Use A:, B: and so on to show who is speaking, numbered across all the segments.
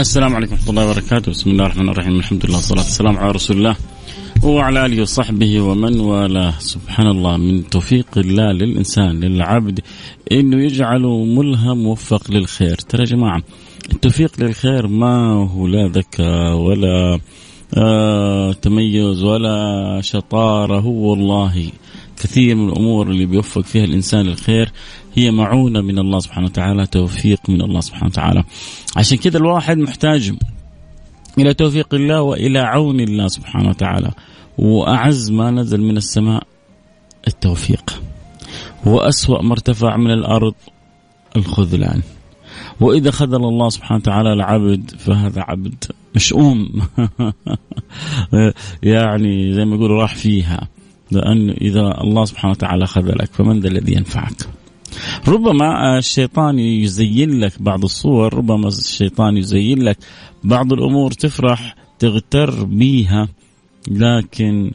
A: السلام عليكم ورحمة الله وبركاته. بسم الله الرحمن الرحيم. الحمد لله والصلاة والسلام على رسول الله وعلى آله وصحبه ومن والاه. سبحان الله. من توفيق الله للإنسان للعبد إنه يجعله ملهم موفق للخير. ترى يا جماعة التوفيق للخير ما هو لا ذكاء ولا آه تميز ولا شطارة. هو والله كثير من الأمور اللي بيوفق فيها الإنسان للخير. هي معونة من الله سبحانه وتعالى توفيق من الله سبحانه وتعالى. عشان كذا الواحد محتاج إلى توفيق الله وإلى عون الله سبحانه وتعالى. وأعز ما نزل من السماء التوفيق. وأسوأ ما ارتفع من الأرض الخذلان. وإذا خذل الله سبحانه وتعالى العبد فهذا عبد مشؤوم. يعني زي ما يقولوا راح فيها. لأن إذا الله سبحانه وتعالى خذلك فمن ذا الذي ينفعك؟ ربما الشيطان يزين لك بعض الصور ربما الشيطان يزين لك بعض الأمور تفرح تغتر بيها لكن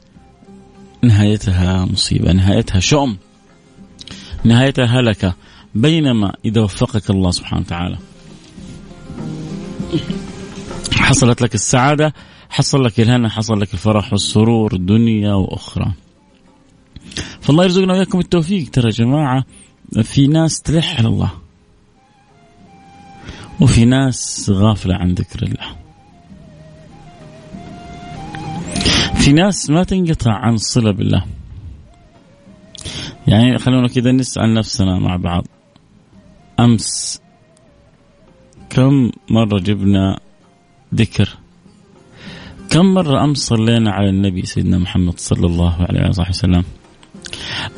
A: نهايتها مصيبة نهايتها شؤم نهايتها هلكة بينما إذا وفقك الله سبحانه وتعالى. حصلت لك السعادة حصل لك الهنا حصل لك الفرح والسرور دنيا وأخرى. فالله يرزقنا وإياكم التوفيق ترى يا جماعة في ناس تلح على الله. وفي ناس غافلة عن ذكر الله. في ناس ما تنقطع عن الصلة بالله. يعني خلونا كذا نسأل نفسنا مع بعض. أمس كم مرة جبنا ذكر؟ كم مرة أمس صلينا على النبي سيدنا محمد صلى الله عليه وسلم؟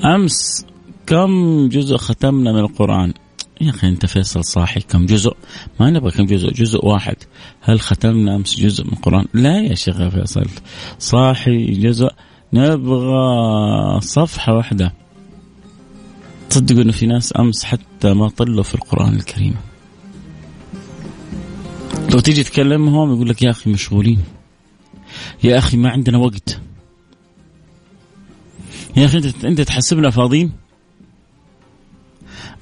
A: أمس كم جزء ختمنا من القرآن يا أخي أنت فيصل صاحي كم جزء؟ ما نبغى كم جزء، جزء واحد. هل ختمنا أمس جزء من القرآن؟ لا يا شيخ فيصل. صاحي جزء نبغى صفحة واحدة. تصدقوا إنه في ناس أمس حتى ما طلوا في القرآن الكريم. لو تيجي تكلمهم يقول لك يا أخي مشغولين. يا أخي ما عندنا وقت. يا أخي أنت انت تحسبنا فاضيين؟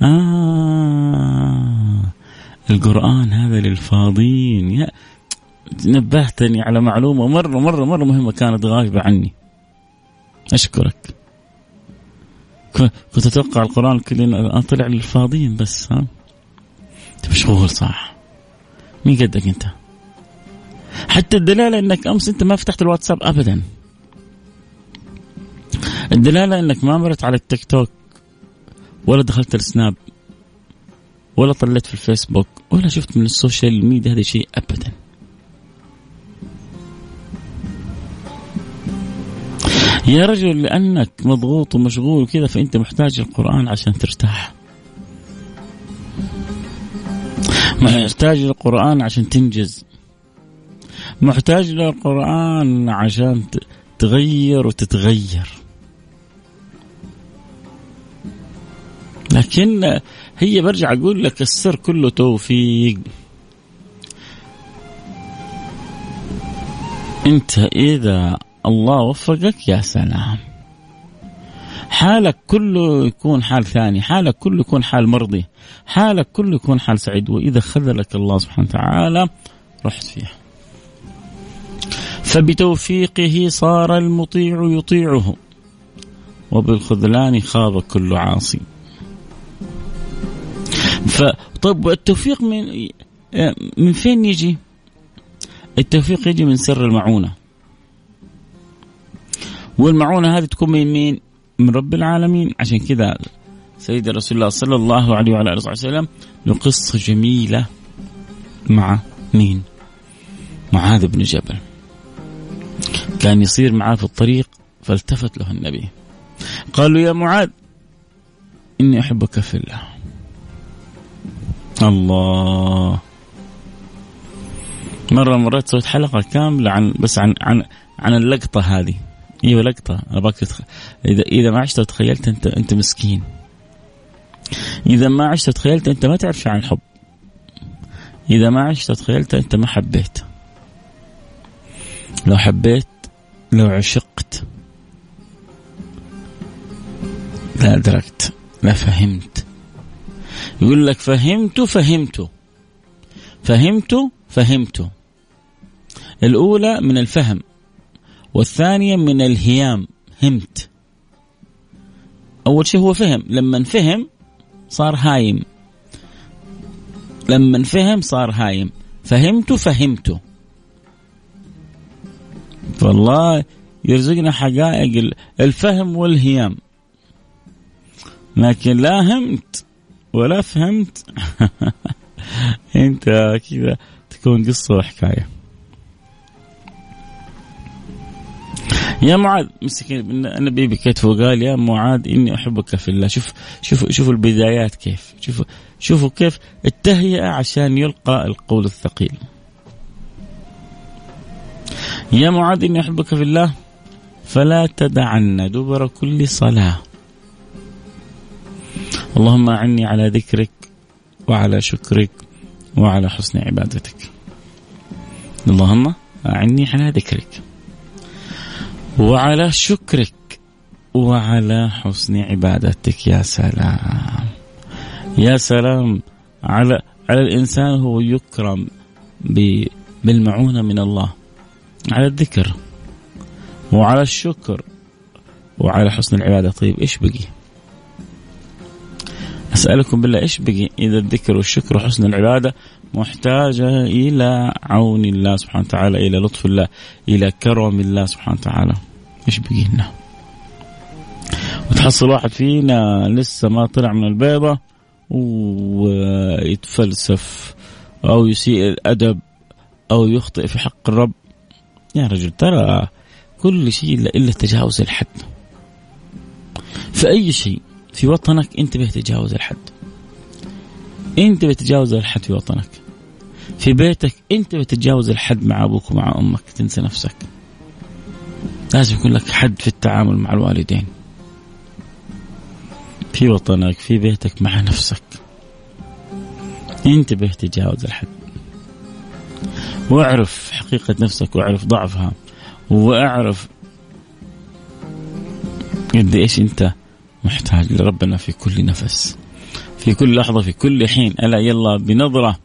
A: آه القرآن هذا للفاضين. يا نبهتني على معلومة مرة مرة مرة مهمة كانت غايبة عني. أشكرك. كنت أتوقع القرآن كلنا طلع للفاضيين بس ها؟ أنت مشغول صح؟ مين قدك أنت؟ حتى الدلالة أنك أمس أنت ما فتحت الواتساب أبدا. الدلالة إنك ما مرت على التيك توك. ولا دخلت السناب ولا طلعت في الفيسبوك ولا شفت من ال social media هذا شيء ابدا. يا رجل لأنك مضغوط ومشغول وكذا فأنت محتاج القرآن عشان ترتاح. محتاج القرآن عشان تنجز. محتاج للقران عشان تغير وتتغير. لكن هي برجع أقول لك السر كله توفيق. أنت إذا الله وفقك يا سلام. حالك كله يكون حال ثاني حالك كله يكون حال مرضي حالك كله يكون حال سعيد وإذا خذلك الله سبحانه وتعالى رحت فيه فبتوفيقه صار المطيع يطيعه وبالخذلان خاب كل عاصي. فطب التوفيق من من فين يجي؟ التوفيق يجي من سر المعونة. والمعونة هذه تكون من مين؟ من رب العالمين عشان كذا سيد رسول الله صلى الله عليه وعلى آله وسلم له قصه جميلة مع مين؟ معاذ بن جبل كان يصير معاه في الطريق فالتفت له النبي قالوا يا معاذ إني أحبك في الله الله. مرة مرات سويت حلقة كاملة عن بس عن عن عن اللقطة هذه. إيوه لقطة. ابغاك تتخ... اذا إذا ما عشت وتخيلت انت أنت مسكين. إذا ما عشت وتخيلت أنت ما تعرف عن الحب. إذا ما عشت وتخيلت أنت ما حبيت. لو حبيت لو عشقت لا أدركت لا فهمت. يقول لك فهمت فهمت. فهمت فهمت. الأولى من الفهم والثانية من الهيام همت. أول شيء هو فهم لما فهم صار هايم. لما فهم صار هايم. فهمت فهمت. فالله يرزقنا حقائق الفهم والهيام. لكن لا همت. ولا فهمت؟ انت كذا تكون قصة وحكاية. يا معاذ مسكين النبي بكتفه وقال يا معاذ إني أحبك في الله. شوف شوفوا شوفوا البدايات كيف. شوفوا شوفوا كيف التهيئة عشان يلقى القول الثقيل. يا معاذ إني أحبك في الله فلا تدعن دبر كل صلاة. اللهم أعني على ذكرك وعلى شكرك وعلى حسن عبادتك. اللهم أعني على ذكرك وعلى شكرك وعلى حسن عبادتك. يا سلام. يا سلام. على على الإنسان هو يكرم بالمعونة من الله. على الذكر وعلى الشكر وعلى حسن العبادة. طيب إيش بقي؟ أسألكم بالله إيش بقي؟ إذا الذكر والشكر وحسن العبادة محتاجة إلى عون الله سبحانه وتعالى إلى لطف الله إلى كرم الله سبحانه وتعالى. إيش بقي لنا؟ وتحصل واحد فينا لسه ما طلع من البيضة ويتفلسف أو يسيء الأدب أو يخطئ في حق الرب. يا رجل ترى كل شيء الا تجاوز الحد. في اي شيء في وطنك انتبه تجاوز الحد. انتبه تجاوز الحد في وطنك. في بيتك انتبه تتجاوز الحد مع أبوك ومع أمك. تنسى نفسك. لازم يكون لك حد في التعامل مع الوالدين. في وطنك في بيتك مع نفسك. انتبه تجاوز الحد. واعرف حقيقة نفسك واعرف ضعفها واعرف قد إيش انت محتاج لربنا في كل نفس في كل لحظة في كل حين. ألا يلا بنظرة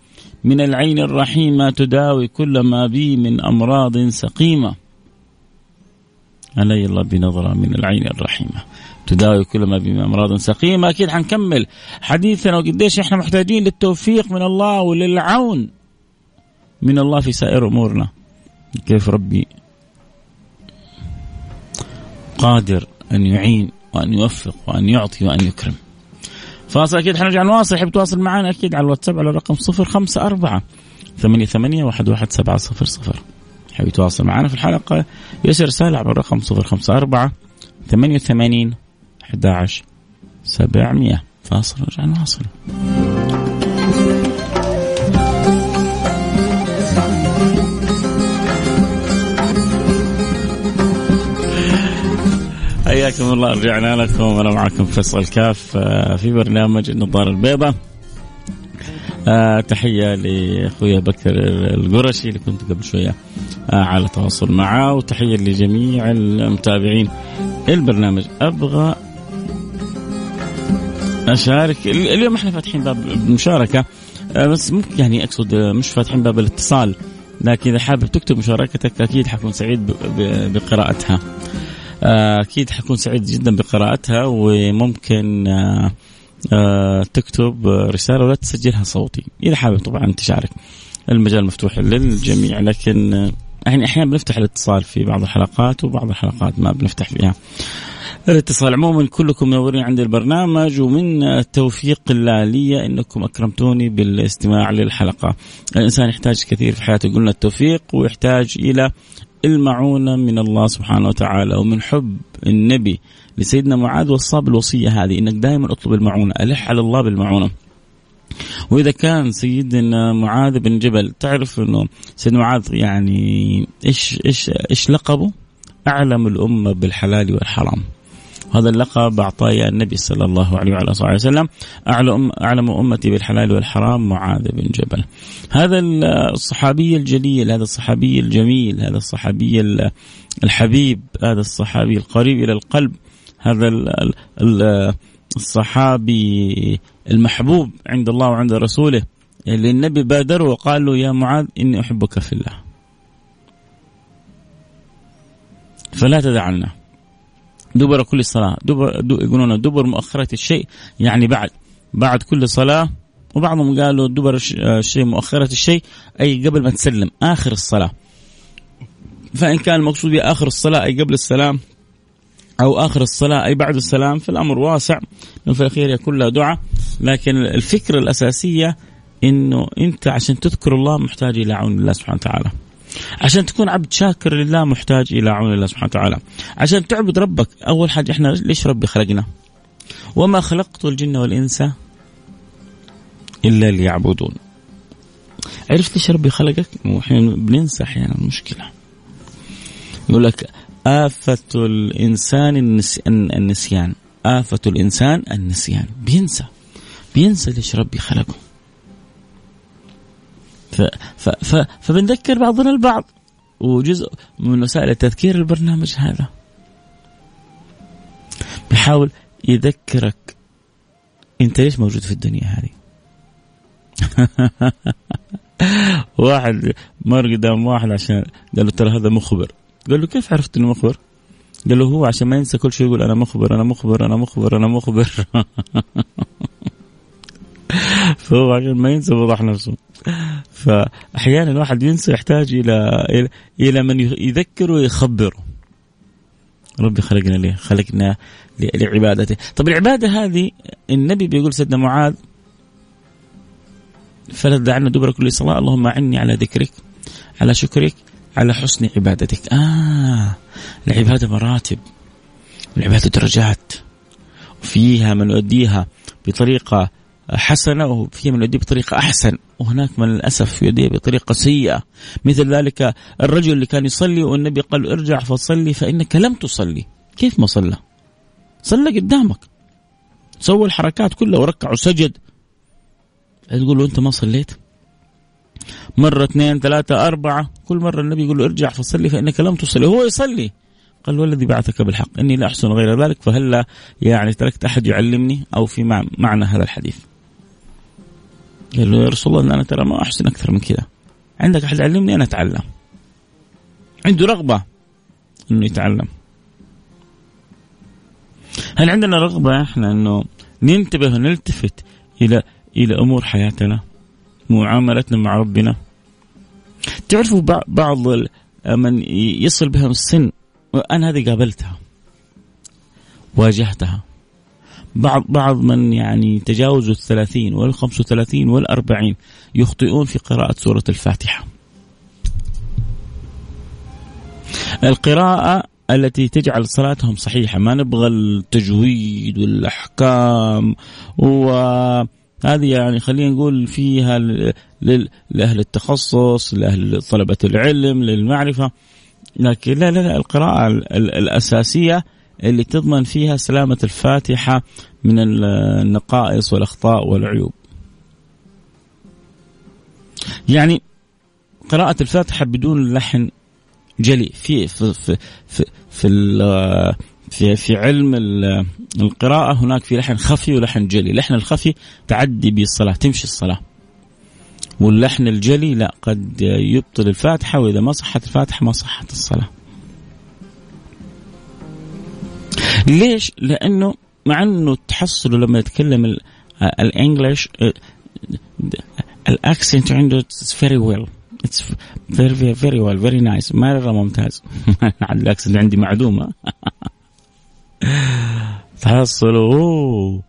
A: من العين الرحيمة تداوي كل ما بي من أمراض سقيمة. ألا يلا بنظرة من العين الرحيمة تداوي كل ما بي من أمراض سقيمة. أكيد حنكمل حديثنا وقديش إحنا محتاجين للتوفيق من الله وللعون من الله في سائر أمورنا. كيف ربي قادر أن يعين وأن يوفق وأن يعطي وأن يكرم. فاصل أكيد حنرجع نواصل حب تواصل معنا أكيد على الواتساب على الرقم صفر خمسة أربعة ثمانية ثمانية واحد واحد سبعة صفر صفر. حب يتواصل معنا في الحلقة يرسل رسالة على الرقم صفر خمسة أربعة ثمانية وثمانين أحد عشر سبعمية. فاصل نرجع نواصل حياكم الله رجعنا لكم. وأنا معكم فيصل كاف آه، في برنامج النظاره البيضاء آه تحية لأخويا بكر القرشي اللي كنت قبل شوية آه على تواصل معه وتحية لجميع المتابعين. البرنامج أبغى أشارك. اليوم إحنا فاتحين باب المشاركه آه بس ممكن يعني أقصد آه، مش فاتحين باب الاتصال لكن إذا حابب تكتب مشاركتك أكيد حكون سعيد بقراءتها. آه، أكيد حكون سعيد جدا بقراءتها وممكن آه، آه، تكتب رسالة ولا تسجلها صوتي إذا حابب طبعا تشارك المجال مفتوح للجميع لكن يعني أحيانا بنفتح الاتصال في بعض الحلقات وبعض الحلقات ما بنفتح فيها الاتصال عموما كلكم منورين عند البرنامج ومن توفيق الله لي إنكم أكرمتوني بالاستماع للحلقة. الإنسان يحتاج كثير في حياته قلنا التوفيق ويحتاج إلى المعونة من الله سبحانه وتعالى ومن حب النبي لسيدنا معاذ وصى بالوصيه هذه إنك دائما اطلب المعونة، ألح على الله بالمعونة. وإذا كان سيدنا معاذ بن جبل تعرف إنه سيدنا معاذ يعني إيش إيش إيش لقبه؟ أعلم الأمة بالحلال والحرام. هذا اللقب أعطاه النبي صلى الله عليه وعلى آله وسلم. أعلم, أعلم أمتي بالحلال والحرام معاذ بن جبل. هذا الصحابي الجليل هذا الصحابي الجميل هذا الصحابي الحبيب هذا الصحابي القريب إلى القلب هذا الصحابي المحبوب عند الله وعند رسوله. اللي النبي بادره وقال له يا معاذ إني أحبك في الله. فلا تدعنا دبر كل صلاة. دبر يقولون دبر مؤخرة الشيء يعني بعد. بعد كل صلاة وبعضهم قالوا دبر الشيء مؤخرة الشيء أي قبل ما تسلم آخر الصلاة. فإن كان المقصود بآخر الصلاة أي قبل السلام أو آخر الصلاة أي بعد السلام فالأمر واسع. في الأخير كلها دعاء. لكن الفكرة الأساسية إنه أنت عشان تذكر الله محتاج إلى عون الله سبحانه وتعالى. عشان تكون عبد شاكر لله محتاج إلى عون الله سبحانه وتعالى. عشان تعبد ربك أول حاجة إحنا ليش ربي خلقنا؟ وما خلقت الجن والإنس إلا ليعبدون. عرفت ليش ربي خلقك؟ وإحنا بننسى أحيانا المشكلة. يقول لك آفة الإنسان النسيان. آفة الإنسان النسيان. بينسى. بينسى ليش ربي خلقه. ف ف ف فبنذكر بعضنا البعض. وجزء من وسائل التذكير البرنامج هذا. بيحاول يذكرك انت ليش موجود في الدنيا هذه. واحد مر قدام واحد عشان قال له ترى هذا مخبر. قال له كيف عرفت إنه مخبر؟ قال له هو عشان ما ينسى كل شيء يقول أنا مخبر أنا مخبر أنا مخبر أنا مخبر. فهو عشان ما ينسى فضح نفسه. فأحيانا الواحد ينسى يحتاج إلى إلى من يذكره ويخبره ربي خلقنا ليه؟ خلقنا لعبادته، طب العبادة هذه النبي بيقول سيدنا معاذ فلا تدعنا دبر كل صلاة اللهم أعني على ذكرك على شكرك على حسن عبادتك آه العبادة مراتب العبادة درجات وفيها من يؤديها بطريقة حسنة وفي من يؤديه بطريقة أحسن. وهناك من للأسف يؤديه بطريقة سيئة. مثل ذلك الرجل اللي كان يصلي والنبي قال ارجع فصلي فإنك لم تصلي. كيف ما صلى؟ صلى قدامك. سوى الحركات كلها وركع وسجد. تقول له أنت ما صليت؟ مرة اثنين ثلاثة أربعة. كل مرة النبي يقول له ارجع فصلي فإنك لم تصلي. هو يصلي. قال والذي بعثك بالحق؟ إني لا أحسن غير ذلك فهلا يعني تركت أحد يعلمني؟ أو في معنى هذا الحديث. قال له يا رسول الله أنا ترى ما أحسن أكثر من كذا. عندك أحد يعلمني أنا أتعلم. عنده رغبة إنه يتعلم. هل عندنا رغبة إحنا إنه ننتبه ونلتفت إلى إلى أمور حياتنا؟ معاملتنا مع ربنا؟ تعرفوا بعض من يصل بهم السن أنا هذه قابلتها واجهتها. بعض بعض من يعني تجاوزوا الثلاثين والخمس وثلاثين والأربعين يخطئون في قراءة سورة الفاتحة. القراءة التي تجعل صلاتهم صحيحة ما نبغى التجويد والأحكام وهذه يعني خلينا نقول فيها لأهل التخصص لأهل طلبة العلم للمعرفة. لكن لا لا, لا القراءة الأساسية اللي تضمن فيها سلامة الفاتحة من النقائص والأخطاء والعيوب يعني قراءة الفاتحة بدون لحن جلي في في في في في, في, في علم القراءة هناك في لحن خفي ولحن جلي، اللحن الخفي تعدي به الصلاة تمشي الصلاة. واللحن الجلي لا قد يبطل الفاتحة وإذا ما صحت الفاتحة ما صحت الصلاة. ليش؟ لأنه مع إنه تحصلوا لما يتكلم ال English ال accent عنده very well it's very very well very nice مره ممتاز. بالعكس عندي معدومه تحصلوا.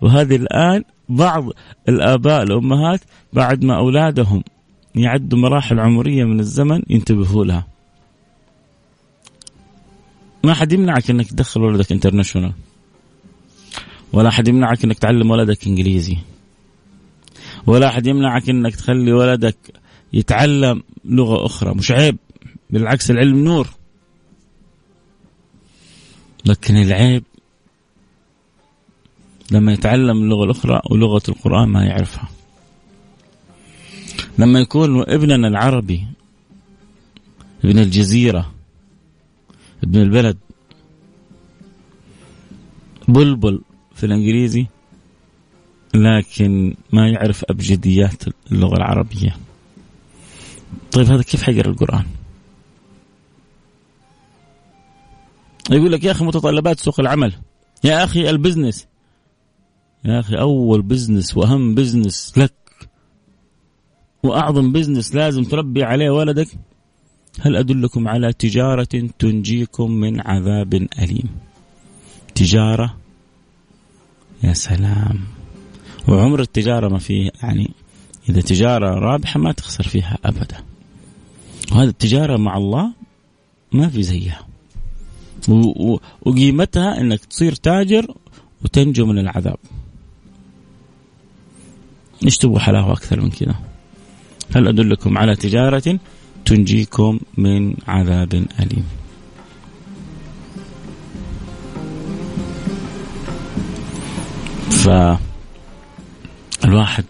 A: وهذه الآن بعض الآباء الأمهات بعد ما أولادهم يعدوا مراحل عمرية من الزمن ينتبهوا لها. ما حد يمنعك إنك تدخل ولدك انترناشونال ولا حد يمنعك إنك تعلم ولدك إنجليزي. ولا احد يمنعك إنك تخلي ولدك يتعلم لغة أخرى. مش عيب. بالعكس العلم نور. لكن العيب لما يتعلم اللغة الأخرى ولغة القرآن ما يعرفها. لما يكون ابننا العربي ابن الجزيرة ابن البلد. بلبل في الإنجليزي لكن ما يعرف أبجديات اللغة العربية. طيب هذا كيف حيقرأ القرآن؟ يقول لك يا أخي متطلبات سوق العمل. يا أخي ال business. يا أخي أول business وأهم business لك. وأعظم بزنس لازم تربي عليه ولدك. هل أدلكم على تجارة تنجيكم من عذاب أليم؟ تجارة؟ يا سلام. وعمر التجارة ما فيه يعني إذا تجارة رابحة ما تخسر فيها أبدا. وهذا التجارة مع الله ما في زيها. وقيمتها إنك تصير تاجر وتنجو من العذاب. إيش تبغوا حلاوة أكثر من كذا؟ هل أدلكم على تجارة تنجيكم من عذاب أليم. ف الواحد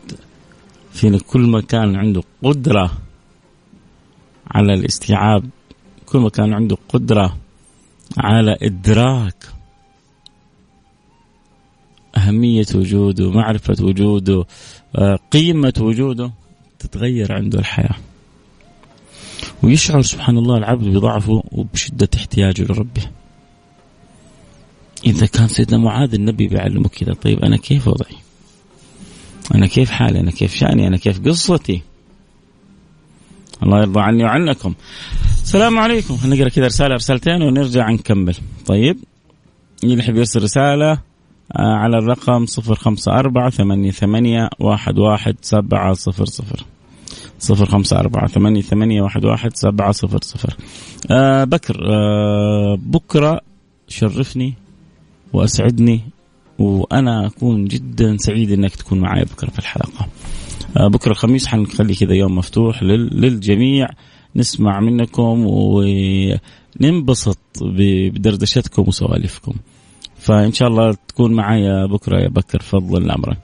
A: فينا كل ما كان عنده قدرة على الاستيعاب كل ما كان عنده قدرة على إدراك أهمية وجوده معرفة وجوده آه، قيمة وجوده تتغير عنده الحياة. ويشعر سبحان الله العبد بضعفه وبشدة احتياجه لربه. إذا كان سيدنا معاذ النبي بيعلمه كذا طيب أنا كيف وضعي؟ أنا كيف حالي؟ أنا كيف شأني؟ أنا كيف قصتي؟ الله يرضى عني وعنكم. السلام عليكم. نقرأ كذا رسالة رسالتين ونرجع نكمل. طيب اللي يحب يرسل رسالة آه، على الرقم 054 88 11700 صفر خمسة أربعة ثمانية ثمانية واحد واحد سبعة صفر صفر آه بكر آه بكرة شرفني وأسعدني وأنا أكون جدا سعيد إنك تكون معي بكرة في الحلقة. آه، بكرة الخميس حنخلي كذا يوم مفتوح للجميع نسمع منكم وننبسط بدردشتكم وسوالفكم. فإن شاء الله تكون معي بكرة يا بكر فضل امرك.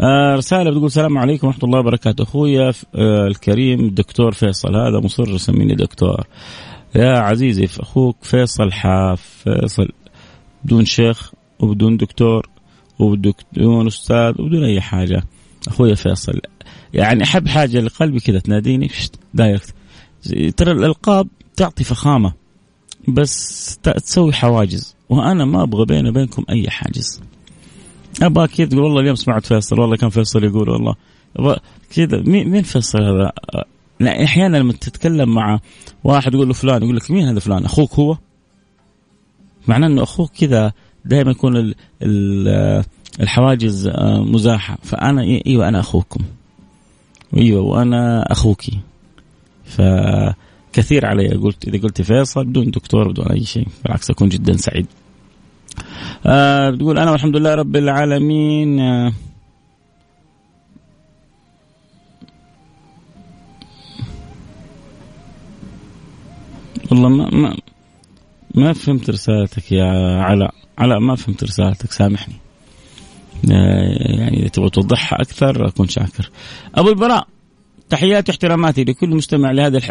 A: آه رسالة بتقول السلام عليكم ورحمة الله وبركاته. أخويا آه الكريم الدكتور فيصل. هذا مصر يسميني دكتور. يا عزيزي أخوك فيصل حاف فيصل بدون شيخ وبدون دكتور وبدون أستاذ وبدون أي حاجة. أخوي فيصل يعني أحب حاجة لقلبي كذا تناديني. دايركت؟ ترى الألقاب تعطي فخامة بس تسوي حواجز وأنا ما أبغى بيني وبينكم أي حاجز. أبغى كذا تقول؟ والله اليوم سمعت فيصل والله كان فيصل يقول والله. كذا مين فيصل هذا؟ لا أحيانا لما تتكلم مع واحد يقول له فلان يقول لك مين هذا فلان؟ أخوك هو؟ معناه إنه أخوك كذا دائما يكون الحواجز آه، مزاحة. فأنا إيوه أنا أخوكم. إيوه وأنا أخوكي. فكثير علي قلت إذا قلت فيصل بدون دكتور بدون أي شيء بالعكس أكون جدا سعيد. آه بتقول أنا والحمد لله رب العالمين آه. والله ما ما ما فهمت رسالتك يا علاء. علاء ما فهمت رسالتك سامحني. آه، يعني إذا تبغى توضحها أكثر أكون شاكر. أبو البراء تحياتي واحتراماتي لكل مستمع لهذه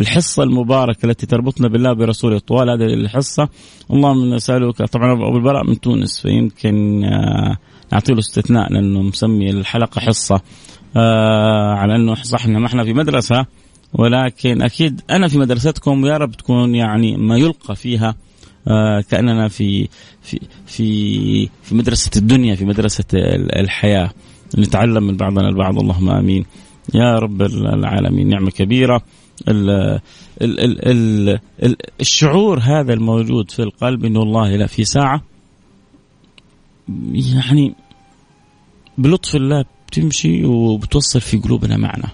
A: الحصة المباركة التي تربطنا بالله وبرسوله طوال هذه الحصة. اللهم نسألك. طبعا ابو البراء من تونس فيمكن آه، نعطي له استثناء لأنه مسمي الحلقة حصة. آه، على أنه صح ما إحنا في مدرسة ولكن أكيد أنا في مدرستكم يا رب تكون يعني ما يلقى فيها آه، كأننا في في في في مدرسة الدنيا في مدرسة الحياة. نتعلم من بعضنا البعض. اللهم آمين. يا رب العالمين. نعمة كبيرة. ال ال ال ال ال الشعور هذا الموجود في القلب إنه والله لا في ساعة. يعني بلطف الله بتمشي وبتوصل في قلوبنا معنى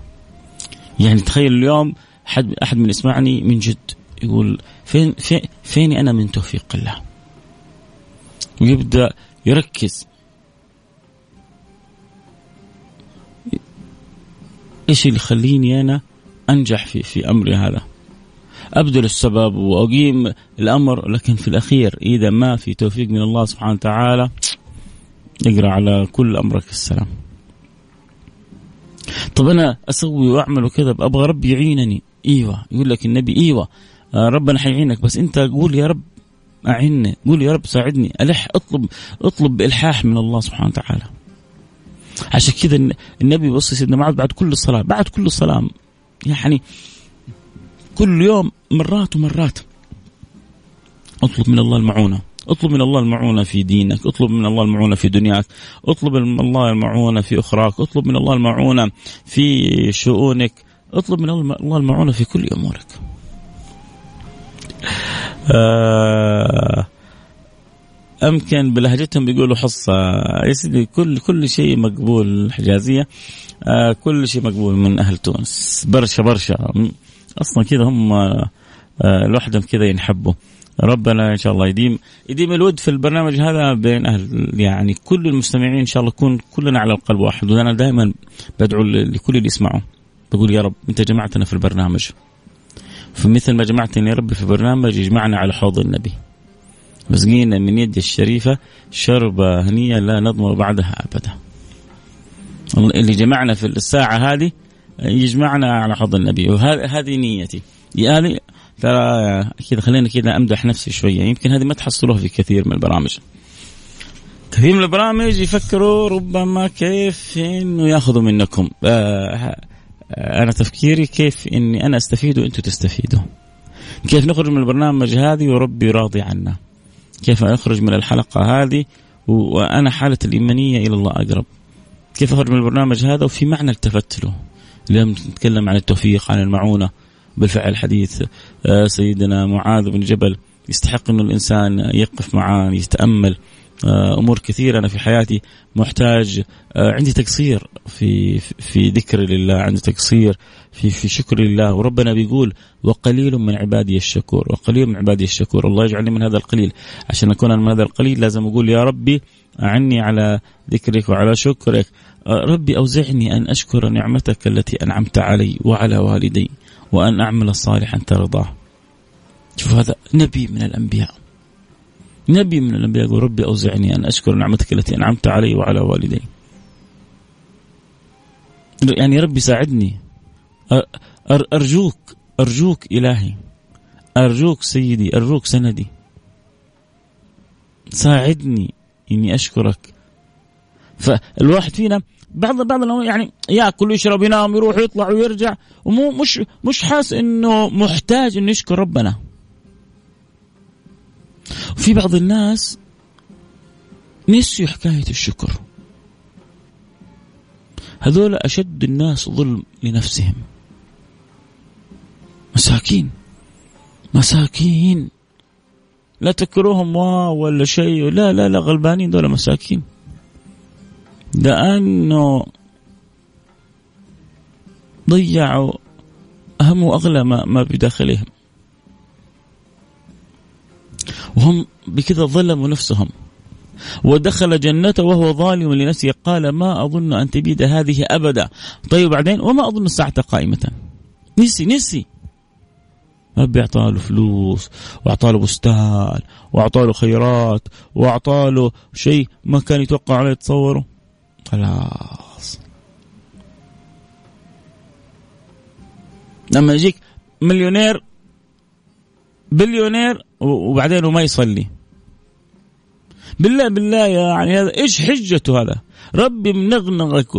A: يعني تخيل اليوم حد أحد من يسمعني من جد يقول فين فين فيني أنا من توفيق الله؟ ويبدأ يركز إيش اللي يخليني أنا أنجح في في أمري هذا؟ أبذل السبب وأقيم الأمر لكن في الأخير إذا ما في توفيق من الله سبحانه وتعالى اقرأ على كل أمرك السلام. طب أنا أسوي وأعمل وكذا أبغى ربي يعينني. إيوه يقول لك النبي إيوه آه، ربنا حيعينك بس أنت قول يا رب اعني قول يا رب ساعدني ألح أطلب أطلب بإلحاح من الله سبحانه وتعالى. عشان كذا النبي بص سيدنا معاذ بعد كل صلاه بعد كل صلاه يعني كل يوم مرات ومرات. اطلب من الله المعونة اطلب من الله المعونة في دينك اطلب من الله المعونة في دنياك اطلب من الله المعونة في أخراك اطلب من الله المعونة في شؤونك اطلب من الله المعونة في كل أمورك. آه أمكن بلهجتهم بيقولوا حصة. يا سيدي كل كل شيء مقبول الحجازية آه كل شيء مقبول من أهل تونس. برشا برشا. أصلا كذا هم آه لوحدهم كذا ينحبوا. ربنا إن شاء الله يديم يديم الود في البرنامج هذا بين أهل يعني كل المستمعين إن شاء الله نكون كلنا على القلب واحد. وأنا دائما بدعو لكل اللي يسمعوا. بقول يا رب أنت جمعتنا في البرنامج. فمثل ما جمعتني يا رب في برنامج يجمعنا على حوض النبي. مسقينا من يد الشريفة شربة هنية لا نضمر بعدها أبدا. اللي جمعنا في الساعة هذه يجمعنا على حوض النبي. وهذه نيتي. هذه ترى كذا خلينا كذا أمدح نفسي شوية. يمكن هذه ما تحصلوها في كثير من البرامج. كثير من البرامج يفكروا ربما كيف إنه يأخذوا منكم. آه أنا تفكيري كيف إني أنا أستفيد وأنتم تستفيدوا. كيف نخرج من البرنامج هذه وربي راضي عنا. كيف أخرج من الحلقة هذه وأنا حالة الإيمانية إلى الله أقرب. كيف أخرج من البرنامج هذا؟ وفي معنى التفت له اليوم نتكلم عن التوفيق عن المعونة. بالفعل حديث آه، سيدنا معاذ بن جبل يستحق انه الإنسان يقف معاه يتأمل. آه، أمور كثيرة. أنا في حياتي محتاج آه، عندي تقصير في في ذكر لله عندي تقصير في في شكر لله. وربنا بيقول وقليل من عبادي الشكور وقليل من عبادي الشكور. الله يجعلني من هذا القليل. عشان أكون من هذا القليل لازم أقول يا ربي أعني على ذكرك وعلى شكرك. ربي أوزعني أن أشكر نعمتك التي أنعمت علي وعلى والدي وأن أعمل صالحا ترضاه. شوف هذا نبي من الأنبياء. نبي من الأنبياء يقول ربي أوزعني أن أشكر نعمتك التي أنعمت علي وعلى والدي. يعني ربي ساعدني. أرجوك أرجوك إلهي. أرجوك سيدي أرجوك سندي. ساعدني إني أشكرك. فالواحد فينا بعض بعض يعني يأكل ويشرب ينام يروح ويطلع ويرجع ومو مش مش حاس إنه محتاج إنه يشكر ربنا. وفي بعض الناس نسيوا حكاية الشكر. هذول أشد الناس ظلم لنفسهم. مساكين. مساكين. لا تكروهم واو ولا شيء. لا لا لا غلبانين دول مساكين. لأنه ضيعوا أهم وأغلى ما, ما بداخلهم. وهم بكذا ظلموا نفسهم. ودخل جنته وهو ظالم لنفسه. قال ما أظن أن تبيد هذه أبدا. طيب بعدين؟ وما أظن الساعة قائمة. نسي نسي. ربي أعطى له فلوس وأعطى له بستان وأعطى له خيرات وأعطى له شيء ما كان يتوقع عليه يتصوره خلاص. لما يجيك مليونير بليونير وبعدين ما يصلي بالله بالله يعني هذا إيش حجته هذا؟ ربي منغنغك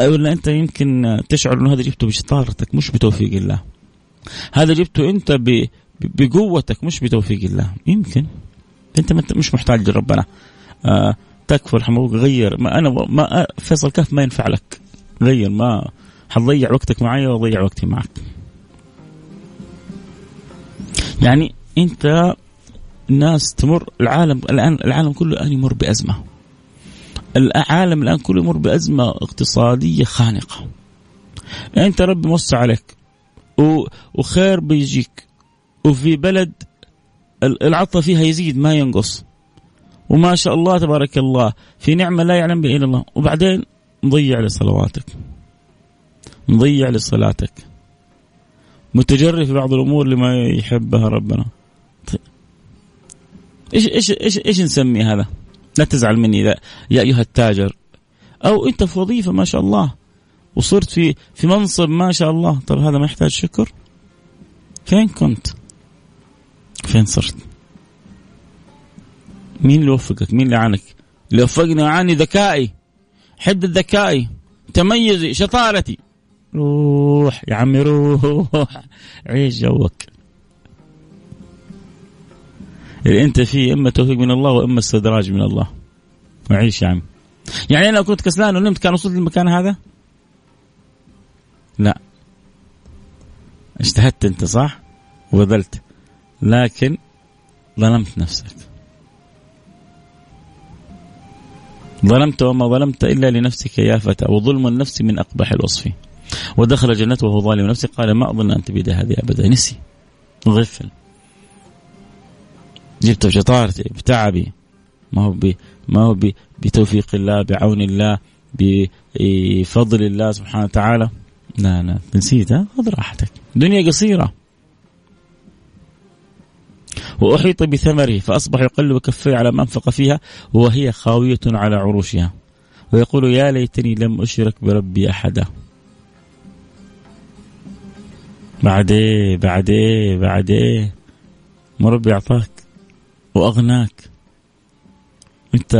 A: ولا أنت يمكن تشعر إنه هذا جبته بشطارتك مش بتوفيق الله. هذا جبته أنت بقوتك مش بتوفيق الله، يمكن أنت مش محتاج لربنا. تكفى ارحم غير ما أنا ما فيصل كهف ما ينفع لك غير ما حتضيع وقتك معي وأضيع وقتي معك يعني انت الناس تمر العالم الآن العالم كله الآن يمر بأزمة. العالم الآن كله يمر بأزمة اقتصادية خانقة. أنت ربي موسع عليك وخير بيجيك وفي بلد العطاء فيها يزيد ما ينقص. وما شاء الله تبارك الله في نعمة لا يعلم بها إلا الله. وبعدين مضيع لصلواتك. مضيع لصلاتك. متجري في بعض الأمور لما يحبها ربنا. إيش إيش إيش إيش نسمي هذا؟ لا تزعل مني لا يا أيها التاجر أو أنت في وظيفة ما شاء الله وصرت في في منصب ما شاء الله طب هذا ما يحتاج شكر؟ فين كنت؟ فين صرت؟ مين اللي وفقك؟ مين اللي عانك؟ اللي وفقني وعاني ذكائي حدة ذكائي تميزي شطارتي روح يا عمي روح. عيش جوك. اللي أنت فيه إما توفيق من الله وإما استدراج من الله. وعيش يا عم يعني أنا لو كنت كسلان ونمت كان وصلت للمكان هذا؟ لا. اجتهدت أنت صح؟ وبذلت. لكن ظلمت نفسك. ظلمت وما ظلمت إلا لنفسك يا فتى وظلم النفس من أقبح الوصف. ودخل جنته وهو ظالم نفسه. قال ما أظن أن تبيد هذه أبدا. نسي. غفل. جبت بشطارتي بتعبي. ما هو بي ما هو بي بتوفيق الله بعون الله بفضل الله سبحانه وتعالى. لا لا. نسيت خذ راحتك. دنيا قصيرة. وأحيط بثمره فأصبح يقلب كفيه على ما أنفق فيها وهي خاوية على عروشها. ويقول يا ليتني لم أشرك بربي أحدا. بعد إيه بعد إيه بعد إيه مربي أعطاك وأغناك. أنت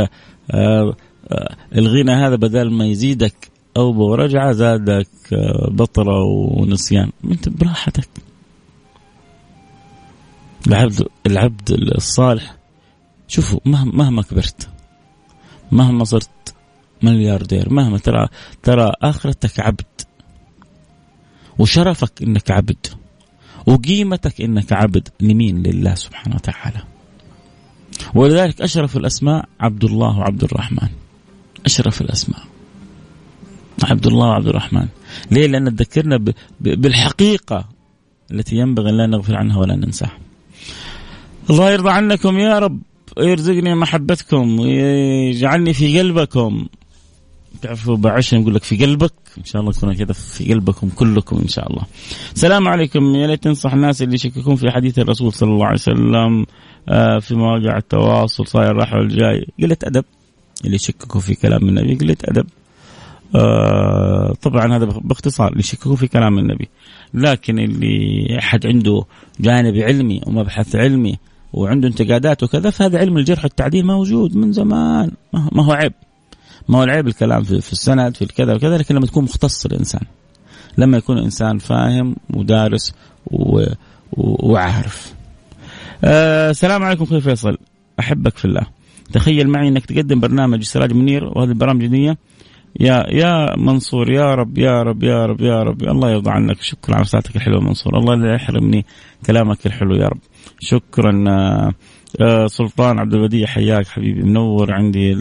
A: آه آه الغنى هذا بدل ما يزيدك أوبة ورجعة زادك آه بطرة ونسيان. أنت براحتك. العبد العبد الصالح شوفوا مهما مهما كبرت مهما صرت ملياردير مهما ترى ترى آخرتك عبد. وشرفك إنك عبد وقيمتك إنك عبد لمين؟ لله سبحانه وتعالى. ولذلك أشرف الأسماء عبد الله وعبد الرحمن. أشرف الأسماء عبد الله وعبد الرحمن. ليه؟ لأن تذكرنا بالحقيقة التي ينبغي أن لا نغفل عنها ولا ننساها. الله يرضى عنكم يا رب يرزقني محبتكم ويجعلني في قلبكم. تعرفوا بعشر نقول لك في قلبك إن شاء الله يكون كذا في قلبكم كلكم إن شاء الله. السلام عليكم. يا ليت تنصح الناس اللي يشككون في حديث الرسول صلى الله عليه وسلم آه، في مواقع التواصل صاير راح والجاي. قلة أدب. اللي يشككوا في كلام النبي قلة أدب. آه طبعا هذا باختصار اللي يشككوا في كلام النبي. لكن اللي أحد عنده جانب علمي ومبحث علمي وعنده انتقادات وكذا فهذا علم الجرح والتعديل موجود من زمان ما هو عيب. ما هو العيب الكلام في, في السند في الكذا وكذا لكن لما تكون مختص الإنسان لما يكون إنسان فاهم ودارس و... و... وعارف. آه السلام عليكم أخوي فيصل. أحبك في الله. تخيل معي إنك تقدم برنامج سراج منير وهذه البرامج دي يا يا منصور يا رب يا رب يا رب يا رب. الله يرضى عنك. شكرا على ساعتك الحلوة منصور. الله لا يحرمني كلامك الحلو يا رب. شكرا آه, آه، سلطان عبد البديع حياك حبيبي. منور عندي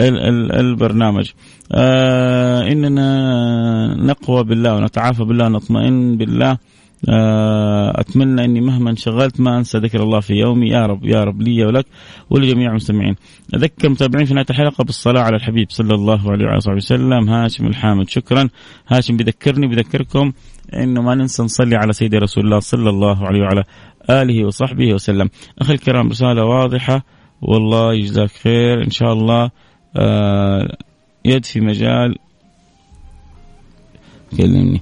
A: البرنامج. آه إننا نقوى بالله ونتعافى بالله ونطمئن بالله. آه أتمنى إني مهما انشغلت ما أنسى ذكر الله في يومي. يا رب يا رب لي ولك ولجميع المستمعين. أذكر المتابعين في نهاية الحلقة بالصلاة على الحبيب صلى الله عليه وعلى وسلم. هاشم الحامد شكرا. هاشم بذكرني بذكركم إنه ما ننسى نصلي على سيدي رسول الله صلى الله عليه وعلى آله وصحبه وسلم. أخي الكرام رسالة واضحة. والله يجزاك خير إن شاء الله. يد في مجال. كلمني.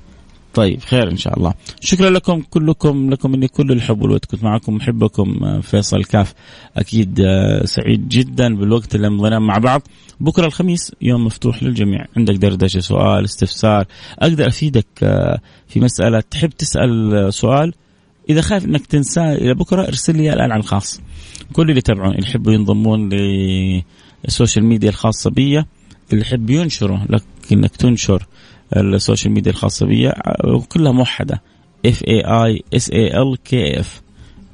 A: طيب خير إن شاء الله. شكرا لكم كلكم لكم مني كل الحب والود كنت معكم. محبكم آه، فيصل كاف. أكيد آه، سعيد جدا بالوقت اللي مضيناه مع بعض. بكرة الخميس يوم مفتوح للجميع. عندك دردشة سؤال استفسار. أقدر أفيدك آه، في مسألة. تحب تسأل سؤال؟ إذا خايف إنك تنساه إلى بكرة ارسل لي الآن على الخاص. كل اللي يتابعون اللي يحبوا ينضمون ال social media الخاصة بي اللي يحب ينشره لك انك تنشر ال social media الخاصة بي كلها موحدة. F A I S A L K F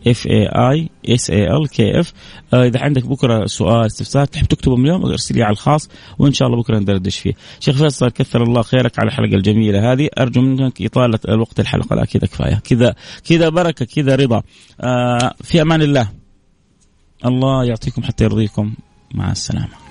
A: F A I S A L K F إذا عندك بكرة سؤال استفسار تحب تكتبه من اليوم ارسل لي على الخاص وإن شاء الله بكرة ندردش فيه. شيخ فيصل كثر الله خيرك على الحلقة الجميلة هذه. أرجو منك إطالة الوقت الحلقة لا كذا كفاية. كذا كذا بركة كذا رضا. آه في أمان الله. الله يعطيكم حتى يرضيكم. مع السلامة.